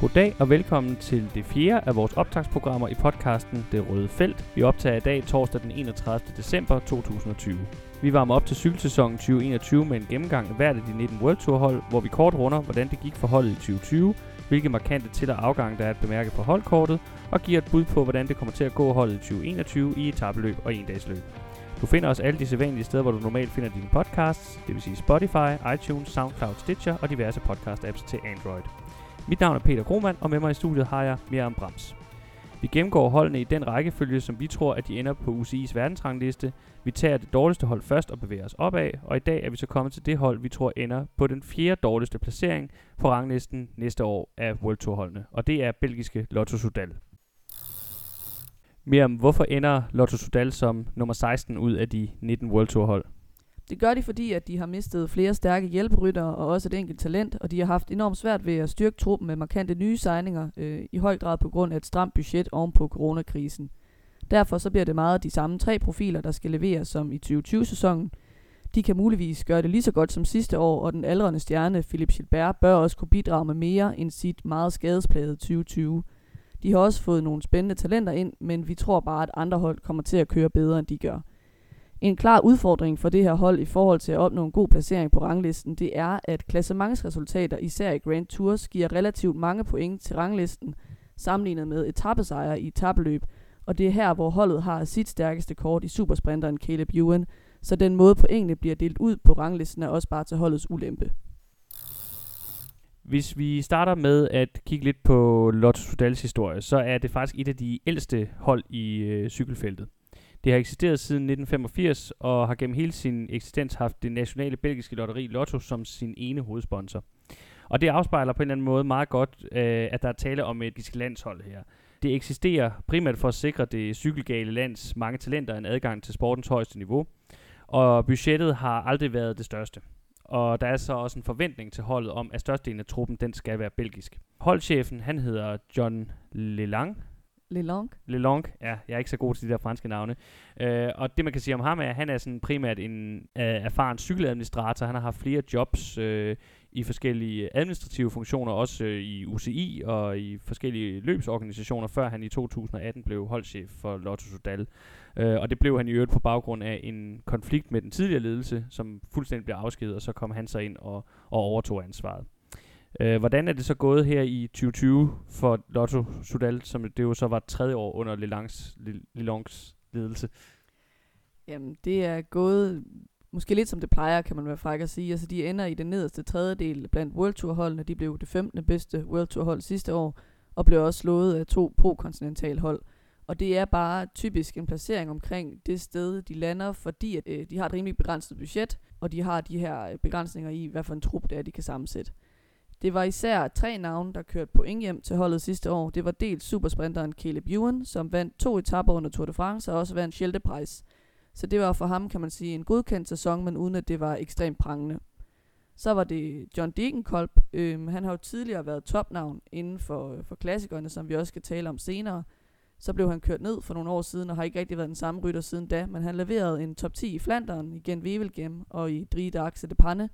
Goddag og velkommen til det fjerde af vores optagsprogrammer i podcasten Det Røde Felt. Vi optager i dag torsdag den 31. december 2020. Vi varmer op til cykelsæsonen 2021 med en gennemgang af hvert af de 19 World Tour hold, hvor vi kort runder, hvordan det gik for holdet i 2020, hvilke markante til- og afgang der er at bemærke på holdkortet, og giver et bud på, hvordan det kommer til at gå holdet i 2021 i etabeløb og endagsløb. Du finder os alle de sædvanlige steder, hvor du normalt finder dine podcasts, det vil sige Spotify, iTunes, SoundCloud, Stitcher og diverse podcast-apps til Android. Mit navn er Peter Kromand, og med mig i studiet har jeg Miriam Brams. Vi gennemgår holdene i den rækkefølge, som vi tror, at de ender på UCI's verdensrangliste. Vi tager det dårligste hold først og bevæger os opad, og i dag er vi så kommet til det hold, vi tror ender på den fjerde dårligste placering på ranglisten næste år af World Tour holdene, og det er belgiske Lotto Soudal. Miriam, hvorfor ender Lotto Soudal som nummer 16 ud af de 19 World Tour hold? Det gør de, fordi at de har mistet flere stærke hjælperyttere og også et enkelt talent, og de har haft enormt svært ved at styrke truppen med markante nye signinger, øh, i høj grad på grund af et stramt budget oven på coronakrisen. Derfor så bliver det meget de samme tre profiler, der skal leveres som i 2020-sæsonen. De kan muligvis gøre det lige så godt som sidste år, og den aldrende stjerne Philip Gilbert bør også kunne bidrage med mere end sit meget skadesplagede 2020. De har også fået nogle spændende talenter ind, men vi tror bare, at andre hold kommer til at køre bedre, end de gør. En klar udfordring for det her hold i forhold til at opnå en god placering på ranglisten, det er, at klassementsresultater, især i Grand Tours, giver relativt mange point til ranglisten, sammenlignet med etappesejre i etappeløb, og det er her, hvor holdet har sit stærkeste kort i supersprinteren Caleb Ewan, så den måde pointene bliver delt ud på ranglisten er også bare til holdets ulempe. Hvis vi starter med at kigge lidt på Lotto Sudals historie, så er det faktisk et af de ældste hold i øh, cykelfeltet. Det har eksisteret siden 1985 og har gennem hele sin eksistens haft det nationale belgiske lotteri Lotto som sin ene hovedsponsor. Og det afspejler på en eller anden måde meget godt, øh, at der er tale om et belgisk landshold her. Det eksisterer primært for at sikre det cykelgale lands mange talenter en adgang til sportens højeste niveau, og budgettet har aldrig været det største. Og der er så også en forventning til holdet om, at størstedelen af truppen den skal være belgisk. Holdchefen, han hedder John Lelang, Lelong. Lelong, ja, jeg er ikke så god til de der franske navne. Øh, og det man kan sige om ham er, at han er sådan primært en øh, erfaren cykeladministrator. Han har haft flere jobs øh, i forskellige administrative funktioner, også øh, i UCI og i forskellige løbsorganisationer, før han i 2018 blev holdchef for Lotto Soudal. Øh, og det blev han i øvrigt på baggrund af en konflikt med den tidligere ledelse, som fuldstændig blev afskedet, og så kom han så ind og, og overtog ansvaret. Øh, hvordan er det så gået her i 2020 for Lotto Sudal, som det jo så var tredje år under Lelangs, Lelongs ledelse? Jamen, det er gået måske lidt som det plejer, kan man være fræk at sige. Altså, de ender i den nederste tredjedel blandt World Tour holdene. De blev det 15. bedste World Tour hold sidste år, og blev også slået af to pro-kontinental hold. Og det er bare typisk en placering omkring det sted, de lander, fordi at, øh, de har et rimelig begrænset budget, og de har de her øh, begrænsninger i, hvad for en trup det er, de kan sammensætte. Det var især tre navne, der kørte point hjem til holdet sidste år. Det var dels supersprinteren Caleb Ewan, som vandt to etapper under Tour de France og også vandt Scheldeprijs. Så det var for ham, kan man sige, en godkendt sæson, men uden at det var ekstremt prangende. Så var det John Degenkolb. Øhm, han har jo tidligere været topnavn inden for, øh, for klassikerne, som vi også skal tale om senere. Så blev han kørt ned for nogle år siden, og har ikke rigtig været den samme rytter siden da, men han leverede en top 10 i Flanderen, igen Wevelgem og i Drie Daxe de Panne,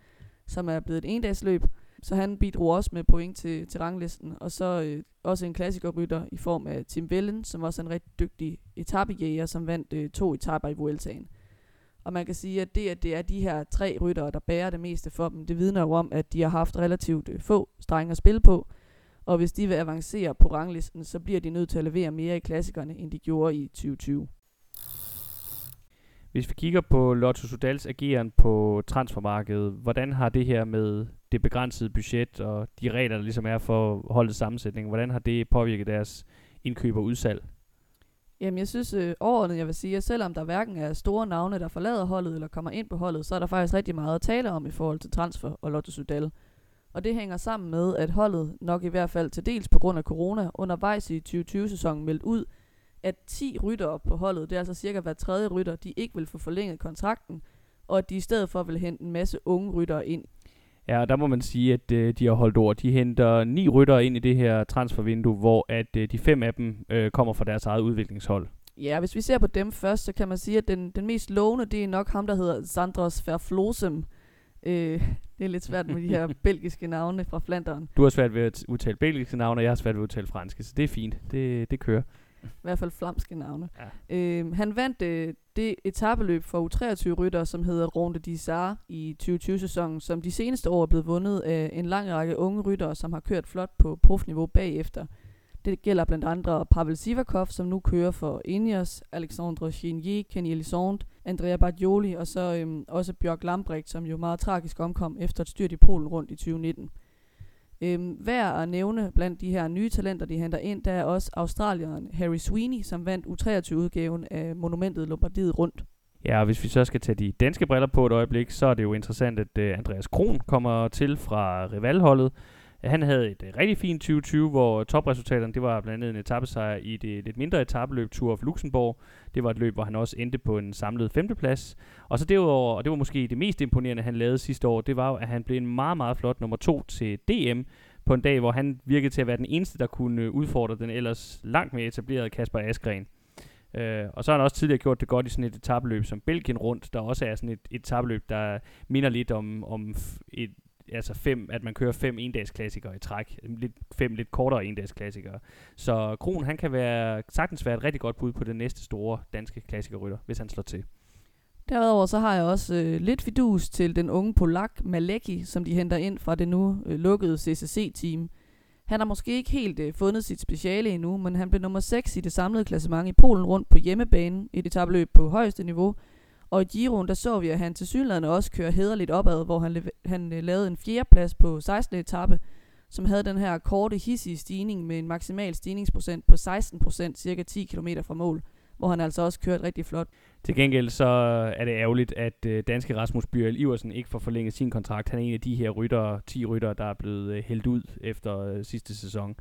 som er blevet et endagsløb. Så han bidrog også med point til, til ranglisten. Og så øh, også en klassikerrytter i form af Tim Vellen, som også er en rigtig dygtig etappejæger, som vandt øh, to etapper i Vueltaen. Og man kan sige, at det, at det er de her tre ryttere, der bærer det meste for dem, det vidner jo om, at de har haft relativt øh, få strenge at spille på. Og hvis de vil avancere på ranglisten, så bliver de nødt til at levere mere i klassikerne, end de gjorde i 2020. Hvis vi kigger på Lotto Sudals ageren på transfermarkedet, hvordan har det her med det begrænsede budget og de regler, der ligesom er for holdets sammensætning, hvordan har det påvirket deres indkøb og udsalg? Jamen, jeg synes øh, overordnet, jeg vil sige, at selvom der hverken er store navne, der forlader holdet eller kommer ind på holdet, så er der faktisk rigtig meget at tale om i forhold til transfer og Lotto Sudal. Og det hænger sammen med, at holdet nok i hvert fald til dels på grund af corona undervejs i 2020-sæsonen meldt ud, at 10 ryttere på holdet, det er altså cirka hver tredje rytter, de ikke vil få forlænget kontrakten, og at de i stedet for vil hente en masse unge ryttere ind. Ja, og der må man sige, at øh, de har holdt ord. De henter ni ryttere ind i det her transfervindue, hvor at øh, de fem af dem øh, kommer fra deres eget udviklingshold. Ja, hvis vi ser på dem først, så kan man sige, at den, den mest lovende, det er nok ham, der hedder Sandros Verflosem. Øh, det er lidt svært med de her belgiske navne fra Flanderen. Du har svært ved at udtale belgiske navne, og jeg har svært ved at udtale franske, så det er fint. Det, det kører. I hvert fald flamske navne. Ja. Øh, han vandt øh, det etabeløb for U23-rytter, som hedder Ronde de Sar i 2020-sæsonen, som de seneste år er blevet vundet af en lang række unge ryttere, som har kørt flot på profniveau bagefter. Det gælder blandt andre Pavel Sivakov, som nu kører for Ineos, Alexandre Chenier, Kenny Elisond, Andrea Bargioli og så øhm, også Bjørk Lambrecht, som jo meget tragisk omkom efter et styrt i Polen rundt i 2019. Øhm, værd at nævne blandt de her nye talenter, de henter ind, der er også australieren Harry Sweeney, som vandt U23-udgaven af monumentet Lombardiet rundt. Ja, og hvis vi så skal tage de danske briller på et øjeblik, så er det jo interessant, at uh, Andreas Kron kommer til fra rivalholdet. Han havde et uh, rigtig fint 2020, hvor topresultaterne, det var blandt andet en etappesejr i det lidt mindre etappeløb Tour of Luxembourg. Det var et løb, hvor han også endte på en samlet femteplads. Og så derudover, og det var måske det mest imponerende, han lavede sidste år, det var at han blev en meget, meget flot nummer to til DM på en dag, hvor han virkede til at være den eneste, der kunne øh, udfordre den ellers langt mere etablerede Kasper Askren. Uh, og så har han også tidligere gjort det godt i sådan et etabløb som Belgien rundt, der også er sådan et, et der minder lidt om, om et, altså fem, at man kører fem endagsklassikere i træk. Lidt, fem lidt kortere endagsklassikere. Så Kron, han kan være, sagtens være et rigtig godt bud på den næste store danske klassikerrytter, hvis han slår til. Derudover så har jeg også øh, lidt fidus til den unge polak Maleki, som de henter ind fra det nu øh, lukkede CCC-team. Han har måske ikke helt øh, fundet sit speciale endnu, men han blev nummer 6 i det samlede klassement i Polen rundt på hjemmebane, et etabløb på højeste niveau. Og i Giroen, der så vi, at han til synligheden også kører hederligt opad, hvor han, han øh, lavede en fjerdeplads på 16. etape, som havde den her korte, hissige stigning med en maksimal stigningsprocent på 16%, cirka 10 km fra mål hvor han altså også kørte rigtig flot. Til gengæld så øh, er det ærgerligt, at øh, danske Rasmus Bjørl Iversen ikke får forlænget sin kontrakt. Han er en af de her ryttere, 10 rytter, der er blevet øh, hældt ud efter øh, sidste sæson.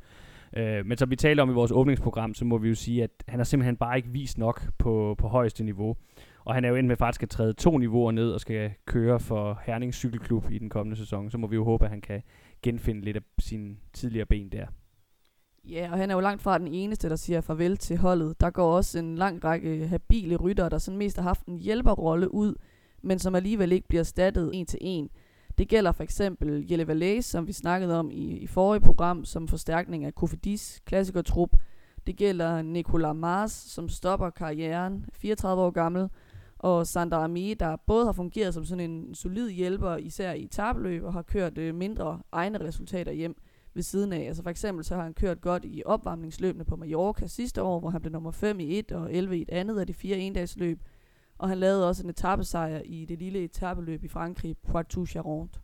Øh, men som vi talte om i vores åbningsprogram, så må vi jo sige, at han har simpelthen bare ikke vist nok på, på højeste niveau. Og han er jo endt med faktisk at træde to niveauer ned og skal køre for Herning Cykelklub i den kommende sæson. Så må vi jo håbe, at han kan genfinde lidt af sine tidligere ben der. Ja, og han er jo langt fra den eneste, der siger farvel til holdet. Der går også en lang række habile ryttere, der sådan mest har haft en hjælperrolle ud, men som alligevel ikke bliver erstattet en til en. Det gælder for eksempel Jelle Valais, som vi snakkede om i, i forrige program, som forstærkning af Kofidis klassikertrup. Det gælder Nicolas Mars, som stopper karrieren, 34 år gammel, og Sander Ami, der både har fungeret som sådan en solid hjælper, især i tabløb, og har kørt øh, mindre egne resultater hjem ved siden af. Altså for eksempel så har han kørt godt i opvarmningsløbene på Mallorca sidste år, hvor han blev nummer 5 i et og 11 i et andet af de fire endagsløb. Og han lavede også en etappesejr i det lille etappeløb i Frankrig, Poitou-Charentes.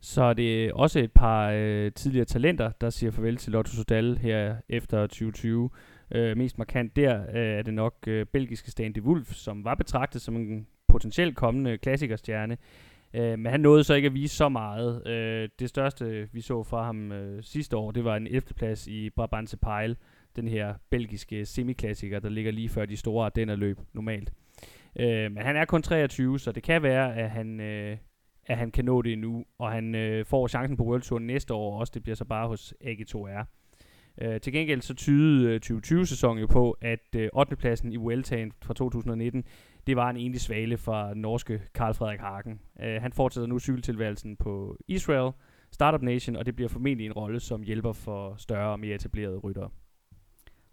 Så er det også et par øh, tidligere talenter, der siger farvel til Lotto Sodal her efter 2020. Øh, mest markant der øh, er det nok øh, belgiske Stan de Wolf, som var betragtet som en potentielt kommende klassikerstjerne. Øh, men han nåede så ikke at vise så meget. Øh, det største, vi så fra ham øh, sidste år, det var en 11. plads i Brabantse Pejl, den her belgiske semiklassiker, der ligger lige før de store Ardennerløb normalt. Øh, men han er kun 23, så det kan være, at han, øh, at han kan nå det endnu, og han øh, får chancen på World Tour næste år også. Det bliver så bare hos AG2R. Øh, til gengæld så tyder øh, 2020-sæsonen jo på, at øh, 8. pladsen i Vueltaen fra 2019, det var en enlig svale fra norske Karl Frederik Hagen. Øh, han fortsætter nu cykeltilværelsen på Israel, Startup Nation, og det bliver formentlig en rolle som hjælper for større og mere etablerede ryttere.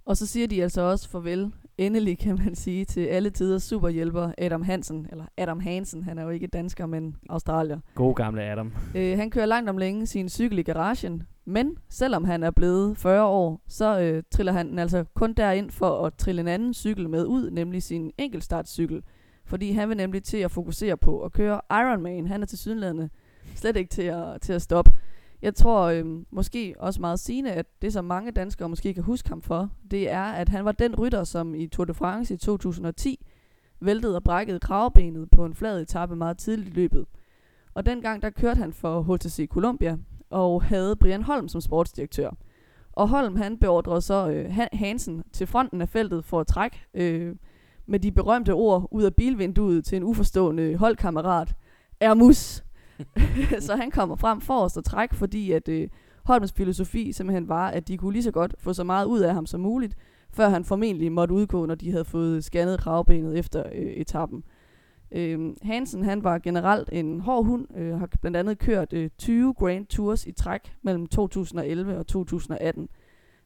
Og så siger de altså også farvel, endelig kan man sige, til alle tiders superhjælper Adam Hansen, eller Adam Hansen, han er jo ikke dansker, men australier. God gamle Adam. Øh, han kører langt om længe sin cykel i garagen, men selvom han er blevet 40 år, så øh, triller han altså kun derind for at trille en anden cykel med ud, nemlig sin enkeltstartcykel. Fordi han vil nemlig til at fokusere på at køre Ironman. Han er til sydenladende slet ikke til at, til at stoppe. Jeg tror øh, måske også meget sigende, at det som mange danskere måske kan huske ham for, det er, at han var den rytter, som i Tour de France i 2010 væltede og brækkede kravbenet på en flad etape meget tidligt i løbet. Og dengang der kørte han for HTC Columbia og havde Brian Holm som sportsdirektør. Og Holm han beordrede så øh, Hansen til fronten af feltet for at trække øh, med de berømte ord ud af bilvinduet til en uforstående holdkammerat. Ermus! så han kommer frem forrest og træk, fordi at øh, Holms filosofi simpelthen var, at de kunne lige så godt få så meget ud af ham som muligt, før han formentlig måtte udgå, når de havde fået scannet kravbenet efter øh, etappen. Øh, Hansen han var generelt en hård hund, øh, har blandt andet kørt øh, 20 Grand Tours i træk mellem 2011 og 2018.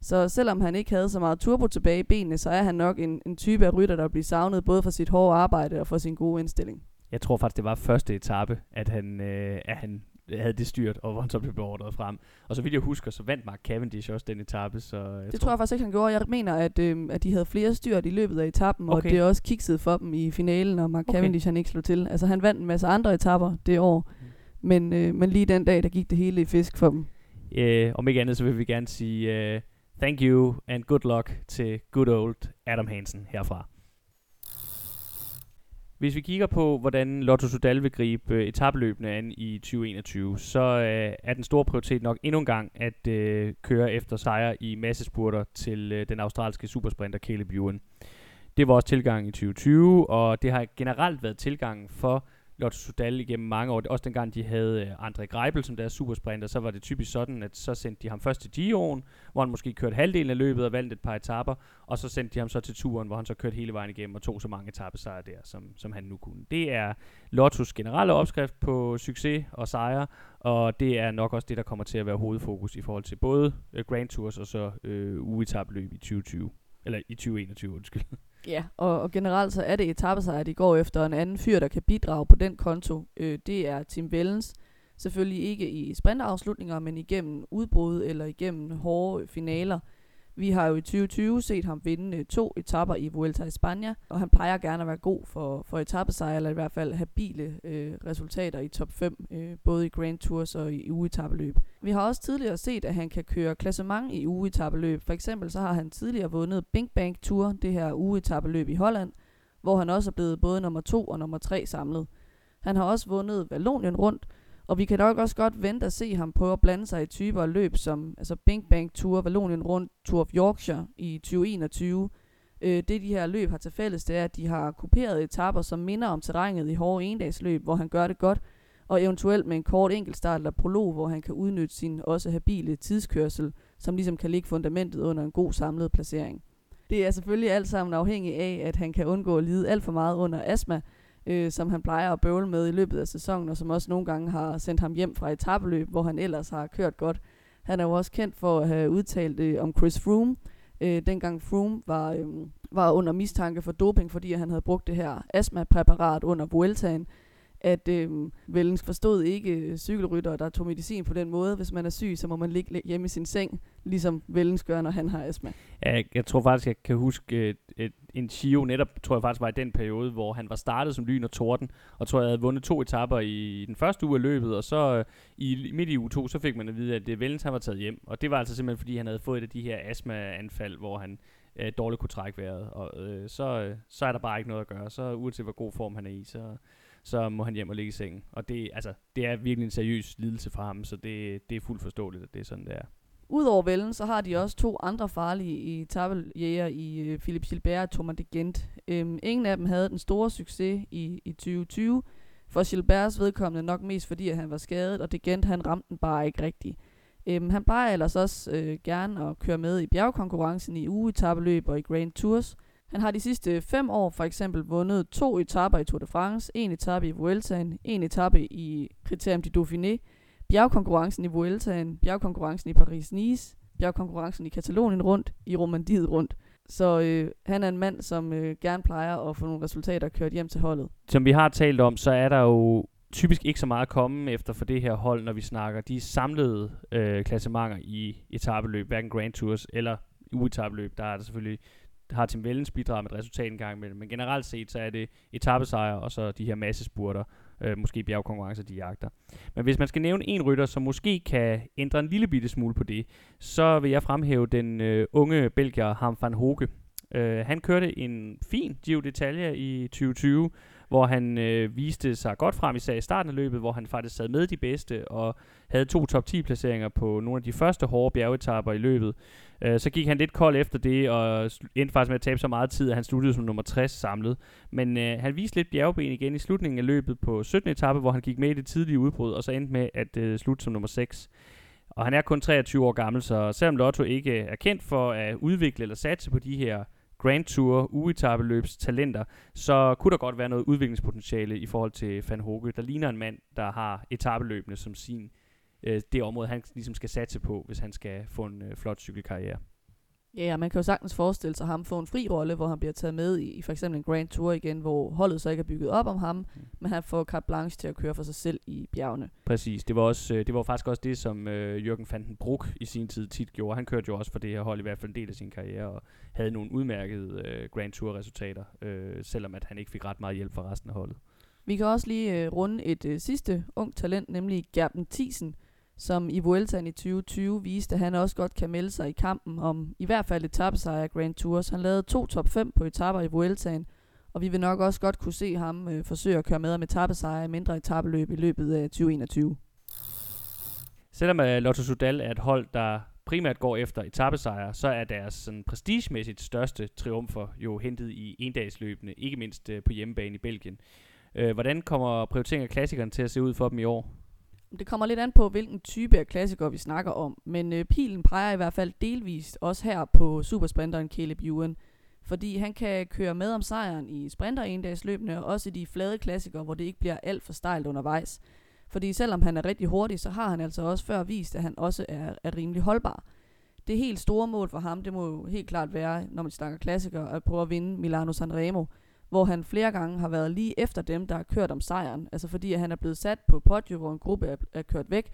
Så selvom han ikke havde så meget turbo tilbage i benene, så er han nok en, en type af rytter, der bliver savnet både for sit hårde arbejde og for sin gode indstilling. Jeg tror faktisk, det var første etape, at han, øh, at han havde det styrt, og hvor han så blev beordret frem. Og så vidt jeg husker, så vandt Mark Cavendish også den etape. Så jeg det tror jeg faktisk ikke, han gjorde. Jeg mener, at, øh, at de havde flere styrt i løbet af etappen, okay. og det også kiksede for dem i finalen, og Mark okay. Cavendish han ikke slog til. Altså han vandt en masse andre etapper det år, mm. men, øh, men lige den dag, der gik det hele i fisk for dem. Uh, om ikke andet, så vil vi gerne sige uh, thank you and good luck til good old Adam Hansen herfra. Hvis vi kigger på, hvordan Lotto Sudal vil gribe øh, etabløbene an i 2021, så øh, er den store prioritet nok endnu en gang at øh, køre efter sejre i massespurter til øh, den australske supersprinter Caleb Ewan. Det var også tilgangen i 2020, og det har generelt været tilgangen for Lotto Sudal igennem mange år. Også dengang de havde uh, André som deres supersprinter, så var det typisk sådan, at så sendte de ham først til Gio'en, hvor han måske kørte halvdelen af løbet og valgte et par etapper, og så sendte de ham så til turen, hvor han så kørte hele vejen igennem og tog så mange etappesejre der, som, som han nu kunne. Det er Lottos generelle opskrift på succes og sejre, og det er nok også det, der kommer til at være hovedfokus i forhold til både uh, Grand Tours og så øh, uh, uetabløb i 2020. Eller i 2021, undskyld. Ja, og, og generelt så er det etappesejr, de går efter en anden fyr, der kan bidrage på den konto. Øh, det er Tim Vellens. Selvfølgelig ikke i sprinterafslutninger, men igennem udbrud eller igennem hårde finaler. Vi har jo i 2020 set ham vinde øh, to etapper i Vuelta i Spanien, og han plejer gerne at være god for, for etappesejr, eller i hvert fald habile øh, resultater i top 5, øh, både i Grand Tours og i ugetabeløb. Vi har også tidligere set, at han kan køre klassement i ugetabeløb. For eksempel så har han tidligere vundet Bing Bank Tour, det her ugetabeløb i Holland, hvor han også er blevet både nummer 2 og nummer 3 samlet. Han har også vundet Valonien rundt, og vi kan nok også godt vente at se ham prøve at blande sig i typer af løb som altså Bing Bang Tour, Vallonien Rundt, Tour of Yorkshire i 2021. Øh, det de her løb har til fælles, det er, at de har kuperet etapper, som minder om terrænet i hårde endagsløb, hvor han gør det godt, og eventuelt med en kort enkeltstart eller prolog, hvor han kan udnytte sin også habile tidskørsel, som ligesom kan ligge fundamentet under en god samlet placering. Det er selvfølgelig alt sammen afhængigt af, at han kan undgå at lide alt for meget under astma, øh, som han plejer at bøvle med i løbet af sæsonen, og som også nogle gange har sendt ham hjem fra etabeløb, hvor han ellers har kørt godt. Han er jo også kendt for at have udtalt øh, om Chris Froome, øh, dengang Froome var, øh, var under mistanke for doping, fordi han havde brugt det her astma-præparat under Vueltaen, at øh, Vellens forstod ikke cykelryttere, cykelrytter, der tog medicin på den måde. Hvis man er syg, så må man ligge hjemme i sin seng, ligesom Vellens gør, når han har astma. Ja, jeg, jeg tror faktisk, jeg kan huske et, et, en Chio netop, tror jeg faktisk var i den periode, hvor han var startet som lyn og torden, og tror jeg havde vundet to etapper i, i den første uge af løbet, og så øh, i midt i uge to, så fik man at vide, at øh, det Vellens han var taget hjem. Og det var altså simpelthen, fordi han havde fået et af de her astmaanfald, hvor han øh, dårligt kunne trække vejret. Og øh, så, øh, så er der bare ikke noget at gøre. Så uanset hvor god form han er i, så, så må han hjem og ligge i sengen. Og det, altså, det er virkelig en seriøs lidelse for ham, så det, det er fuldt forståeligt, at det er sådan, det er. Udover Vellen, så har de også to andre farlige i tabeljæger i øh, Philip Gilbert og Thomas de Gent. Øhm, ingen af dem havde den store succes i, i 2020. For Gilberts vedkommende nok mest fordi, at han var skadet, og de Gent han ramte den bare ikke rigtigt. Øhm, han plejer ellers også øh, gerne at køre med i bjergkonkurrencen i ugetabeløb og i Grand Tours – han har de sidste fem år for eksempel vundet to etaper i Tour de France, en etape i Vueltaen, en etape i Criterium du Dauphiné, bjergkonkurrencen i Vueltaen, bjergkonkurrencen i Paris-Nice, bjergkonkurrencen i Katalonien rundt, i Romandiet rundt. Så øh, han er en mand, som øh, gerne plejer at få nogle resultater kørt hjem til holdet. Som vi har talt om, så er der jo typisk ikke så meget at komme efter for det her hold, når vi snakker de samlede øh, klassementer i etabeløb, hverken Grand Tours eller uetabeløb. Der er der selvfølgelig har Tim Vellens bidraget med et resultat en gang imellem. Men generelt set, så er det etappesejre og så de her massespurter, øh, måske bjergkonkurrencer, de jagter. Men hvis man skal nævne en rytter, som måske kan ændre en lille bitte smule på det, så vil jeg fremhæve den øh, unge belgier Ham van Hoge. Øh, han kørte en fin Giro d'Italia i 2020, hvor han øh, viste sig godt frem, især i starten af løbet, hvor han faktisk sad med de bedste og havde to top 10 placeringer på nogle af de første hårde bjergetapper i løbet. Øh, så gik han lidt kold efter det, og endte faktisk med at tabe så meget tid, at han sluttede som nummer 60 samlet. Men øh, han viste lidt bjergben igen i slutningen af løbet på 17. etape, hvor han gik med i det tidlige udbrud, og så endte med at øh, slutte som nummer 6. Og han er kun 23 år gammel, så selvom Lotto ikke er kendt for at udvikle eller satse på de her Grand Tour ugetabeløbs talenter, så kunne der godt være noget udviklingspotentiale i forhold til Van Hoge. Der ligner en mand, der har etabeløbene som sin øh, det område, han ligesom skal satse på, hvis han skal få en øh, flot cykelkarriere. Ja, man kan jo sagtens forestille sig ham få en fri rolle, hvor han bliver taget med i, i for eksempel en Grand Tour igen, hvor holdet så ikke er bygget op om ham, mm. men han får carte blanche til at køre for sig selv i bjergene. Præcis. Det var, også, øh, det var faktisk også det, som øh, Jørgen van den Broek i sin tid tit gjorde. Han kørte jo også for det her hold i hvert fald en del af sin karriere, og havde nogle udmærkede øh, Grand Tour-resultater, øh, selvom at han ikke fik ret meget hjælp fra resten af holdet. Vi kan også lige øh, runde et øh, sidste ung talent, nemlig Gerben Thiesen, som i Vueltaen i 2020 viste, at han også godt kan melde sig i kampen om i hvert fald etappesejr af Grand Tours. Han lavede to top 5 på etapper i Vueltaen, og vi vil nok også godt kunne se ham øh, forsøge at køre med om etappesejr i mindre etappeløb i løbet af 2021. Selvom øh, Lotto Sudal er et hold, der primært går efter etappesejre, så er deres sådan, prestigemæssigt største triumfer jo hentet i endagsløbene, ikke mindst øh, på hjemmebane i Belgien. Øh, hvordan kommer prioriteringen af klassikeren til at se ud for dem i år? Det kommer lidt an på, hvilken type af klassiker vi snakker om, men øh, pilen peger i hvert fald delvist også her på supersprinteren Caleb Ewan, fordi han kan køre med om sejren i sprinter endagsløbende, og også i de flade klassikere, hvor det ikke bliver alt for stejlt undervejs. Fordi selvom han er rigtig hurtig, så har han altså også før vist, at han også er, er rimelig holdbar. Det helt store mål for ham, det må jo helt klart være, når man snakker klassikere, at prøve at vinde Milano Sanremo, hvor han flere gange har været lige efter dem, der har kørt om sejren. Altså fordi at han er blevet sat på podium, hvor en gruppe er, er kørt væk,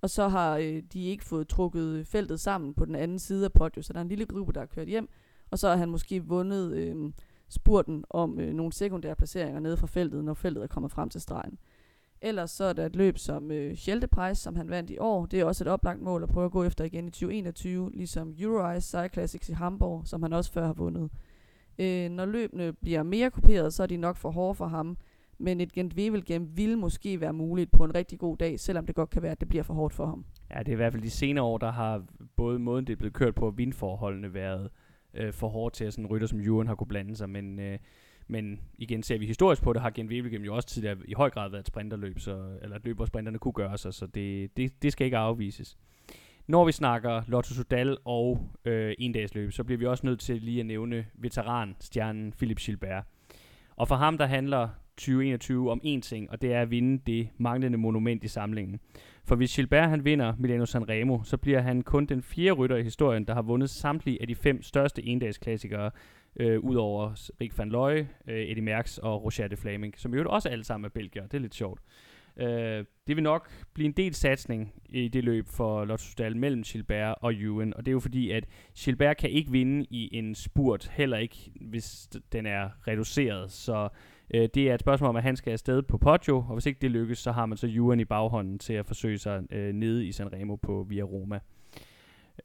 og så har øh, de ikke fået trukket feltet sammen på den anden side af podium, så der er en lille gruppe, der har kørt hjem, og så har han måske vundet øh, spurten om øh, nogle sekundære placeringer nede fra feltet, når feltet er kommet frem til stregen. Ellers så er der et løb som øh, Schelte som han vandt i år. Det er også et oplagt mål at prøve at gå efter igen i 2021, ligesom Euro Ice Cyclassics i Hamburg, som han også før har vundet. Øh, når løbene bliver mere kuperet, så er de nok for hårde for ham. Men et Gent Wevelgem vil måske være muligt på en rigtig god dag, selvom det godt kan være, at det bliver for hårdt for ham. Ja, det er i hvert fald de senere år, der har både måden, det er blevet kørt på, og vindforholdene været øh, for hårdt til, at sådan en rytter som Juren har kunne blande sig. Men, øh, men igen ser vi historisk på det, har Gent Wevelgem jo også tidligere i høj grad været et sprinterløb, så, eller et løb, hvor sprinterne kunne gøre sig, så det, det, det skal ikke afvises når vi snakker Lotto Sudal og øh, endagsløb, så bliver vi også nødt til lige at nævne veteranstjernen Philip Gilbert. Og for ham, der handler 2021 om én ting, og det er at vinde det manglende monument i samlingen. For hvis Gilbert han vinder Milano Sanremo, så bliver han kun den fjerde rytter i historien, der har vundet samtlige af de fem største endagsklassikere, øh, udover Rick van Looy, øh, Eddie Merckx og Roger de Flaming, som jo også alle sammen er belgier. Det er lidt sjovt. Øh, det vil nok blive en del satsning i det løb for Lotto mellem Gilbert og Ewan, og det er jo fordi, at Gilbert kan ikke vinde i en spurt, heller ikke hvis den er reduceret, så øh, det er et spørgsmål om, at han skal afsted på Poggio, og hvis ikke det lykkes, så har man så Ewan i baghånden til at forsøge sig øh, nede i Sanremo på Via Roma.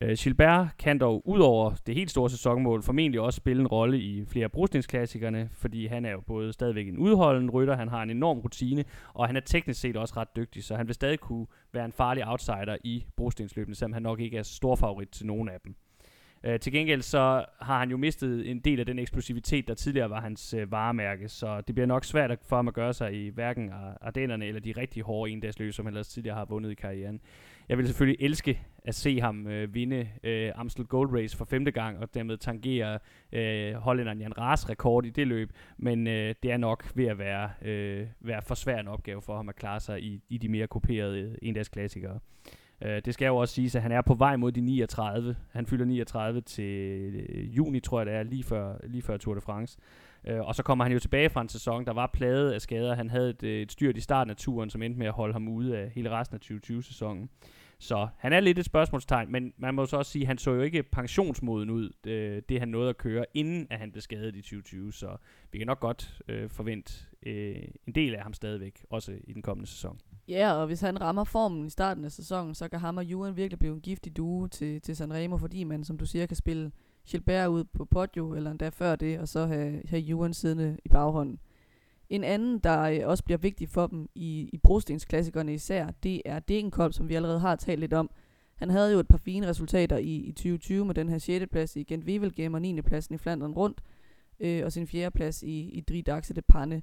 Øh, Gilbert kan dog ud over det helt store sæsonmål formentlig også spille en rolle i flere brugstenssklassikerne, fordi han er jo både stadigvæk en udholden rytter, han har en enorm rutine, og han er teknisk set også ret dygtig, så han vil stadig kunne være en farlig outsider i brostensløbene, selvom han nok ikke er stor favorit til nogen af dem. Øh, til gengæld så har han jo mistet en del af den eksplosivitet, der tidligere var hans uh, varemærke, så det bliver nok svært for ham at gøre sig i hverken Ardennerne eller de rigtig hårde endagsløb, som han ellers tidligere har vundet i karrieren. Jeg vil selvfølgelig elske at se ham øh, vinde øh, Amstel Gold Race for femte gang, og dermed tangere øh, hollænderen Jan Raas rekord i det løb, men øh, det er nok ved at være, øh, være for svær en opgave for ham at klare sig i, i de mere kuperede endagsklassikere. Øh, det skal jo også siges, at han er på vej mod de 39. Han fylder 39 til øh, juni, tror jeg det er, lige før, lige før Tour de France. Øh, og så kommer han jo tilbage fra en sæson, der var plaget af skader. Han havde et, øh, et styrt i starten af turen, som endte med at holde ham ude af hele resten af 2020-sæsonen. Så han er lidt et spørgsmålstegn, men man må så også sige, at han så jo ikke pensionsmoden ud, det, det han nåede at køre, inden at han blev skadet i 2020. Så vi kan nok godt øh, forvente øh, en del af ham stadigvæk, også i den kommende sæson. Ja, og hvis han rammer formen i starten af sæsonen, så kan ham og Juan virkelig blive en giftig due til, til Sanremo, fordi man, som du siger, kan spille Gilbert ud på podio, eller endda før det, og så have, have Juan siddende i baghånden. En anden, der øh, også bliver vigtig for dem i, i brostensklassikerne især, det er Degenkolb, som vi allerede har talt lidt om. Han havde jo et par fine resultater i, i 2020 med den her 6. plads i Gent Wevelgem og 9. pladsen i Flandern rundt, øh, og sin 4. plads i, i Dridaxe de Panne.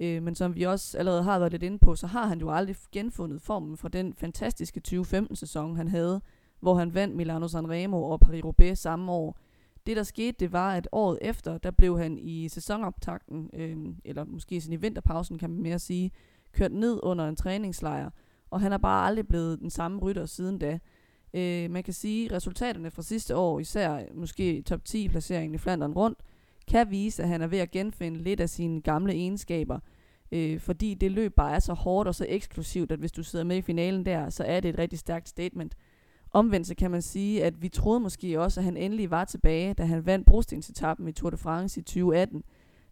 Øh, men som vi også allerede har været lidt inde på, så har han jo aldrig genfundet formen fra den fantastiske 2015-sæson, han havde, hvor han vandt Milano Sanremo og Paris-Roubaix samme år. Det, der skete, det var, at året efter, der blev han i sæsonoptakten, øh, eller måske sådan i vinterpausen, kan man mere sige, kørt ned under en træningslejr, og han er bare aldrig blevet den samme rytter siden da. Øh, man kan sige, at resultaterne fra sidste år, især måske top 10 placeringen i Flandern rundt, kan vise, at han er ved at genfinde lidt af sine gamle egenskaber, øh, fordi det løb bare er så hårdt og så eksklusivt, at hvis du sidder med i finalen der, så er det et rigtig stærkt statement. Omvendt så kan man sige, at vi troede måske også, at han endelig var tilbage, da han vandt brostensetappen i Tour de France i 2018.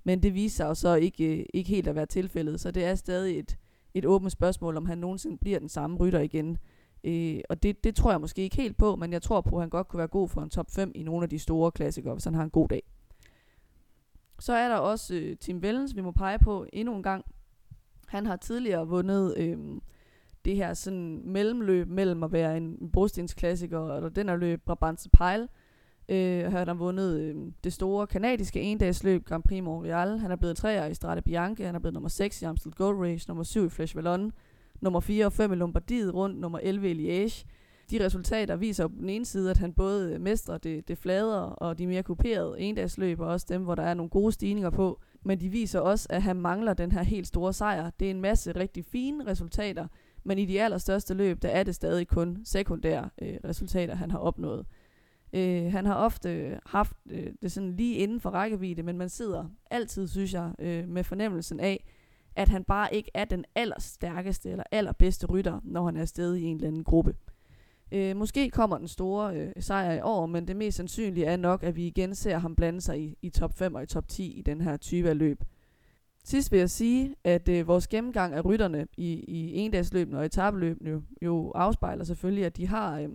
Men det viser sig jo så ikke, øh, ikke helt at være tilfældet, så det er stadig et, et åbent spørgsmål, om han nogensinde bliver den samme rytter igen. Øh, og det, det tror jeg måske ikke helt på, men jeg tror på, at han godt kunne være god for en top 5 i nogle af de store klassikere, hvis han har en god dag. Så er der også øh, Tim Vellens, vi må pege på endnu en gang. Han har tidligere vundet øh, det her sådan mellemløb mellem at være en brostensklassiker og den her løb Brabantse Pejl. Øh, han har vundet øh, det store kanadiske endagsløb Grand Prix Montreal. Han er blevet treer i Strade Bianche. Han er blevet nummer 6 i Amstel Gold Race, nummer 7 i Flash Vallon, nummer 4 og 5 i Lombardiet rundt, nummer 11 i Liège. De resultater viser på den ene side, at han både mestrer det, det flade og de mere kuperede endagsløb, og også dem, hvor der er nogle gode stigninger på. Men de viser også, at han mangler den her helt store sejr. Det er en masse rigtig fine resultater, men i de allerstørste løb, der er det stadig kun sekundære øh, resultater, han har opnået. Øh, han har ofte øh, haft øh, det sådan lige inden for rækkevidde, men man sidder altid, synes jeg, øh, med fornemmelsen af, at han bare ikke er den allerstærkeste eller allerbedste rytter, når han er afsted i en eller anden gruppe. Øh, måske kommer den store øh, sejr i år, men det mest sandsynlige er nok, at vi igen ser ham blande sig i, i top 5 og i top 10 i den her type af løb. Sidst vil jeg sige, at øh, vores gennemgang af rytterne i, i endagsløbene og etabeløbene jo, jo afspejler selvfølgelig, at de har øh,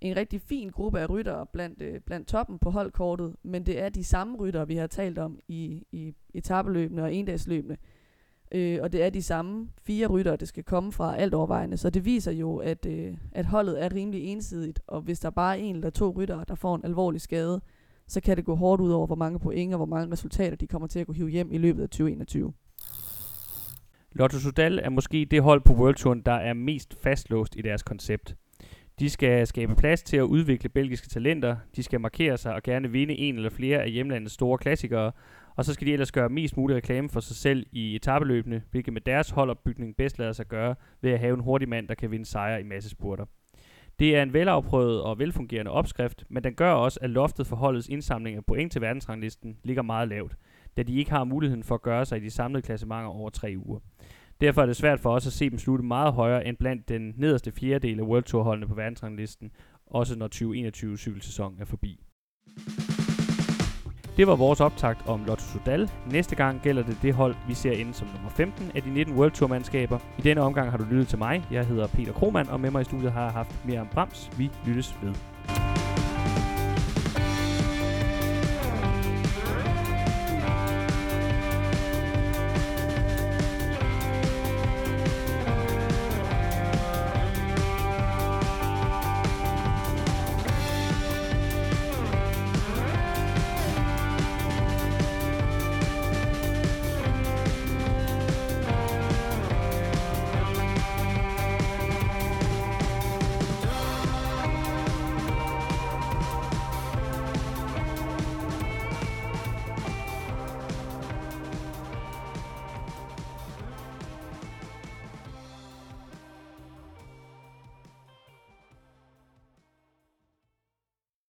en rigtig fin gruppe af ryttere blandt, øh, blandt toppen på holdkortet, men det er de samme ryttere, vi har talt om i, i etabeløbene og endagsløbene. Øh, og det er de samme fire ryttere, det skal komme fra alt overvejende. Så det viser jo, at, øh, at holdet er rimelig ensidigt, og hvis der bare er en eller to ryttere, der får en alvorlig skade, så kan det gå hårdt ud over, hvor mange point og hvor mange resultater de kommer til at kunne hive hjem i løbet af 2021. Lotto Sudal er måske det hold på World Touren, der er mest fastlåst i deres koncept. De skal skabe plads til at udvikle belgiske talenter, de skal markere sig og gerne vinde en eller flere af hjemlandets store klassikere, og så skal de ellers gøre mest mulig reklame for sig selv i etabeløbene, hvilket med deres holdopbygning bedst lader sig gøre ved at have en hurtig mand, der kan vinde sejre i massespurter. Det er en velafprøvet og velfungerende opskrift, men den gør også, at loftet for holdets indsamling af point til verdensranglisten ligger meget lavt, da de ikke har muligheden for at gøre sig i de samlede klassementer over tre uger. Derfor er det svært for os at se dem slutte meget højere end blandt den nederste fjerdedel af World Tour holdene på verdensranglisten, også når 2021 cykelsæson er forbi. Det var vores optakt om Lotto Sudal. Næste gang gælder det det hold, vi ser inde som nummer 15 af de 19 World Tour mandskaber. I denne omgang har du lyttet til mig. Jeg hedder Peter Kromand, og med mig i studiet har jeg haft Miriam Brams. Vi lyttes ved.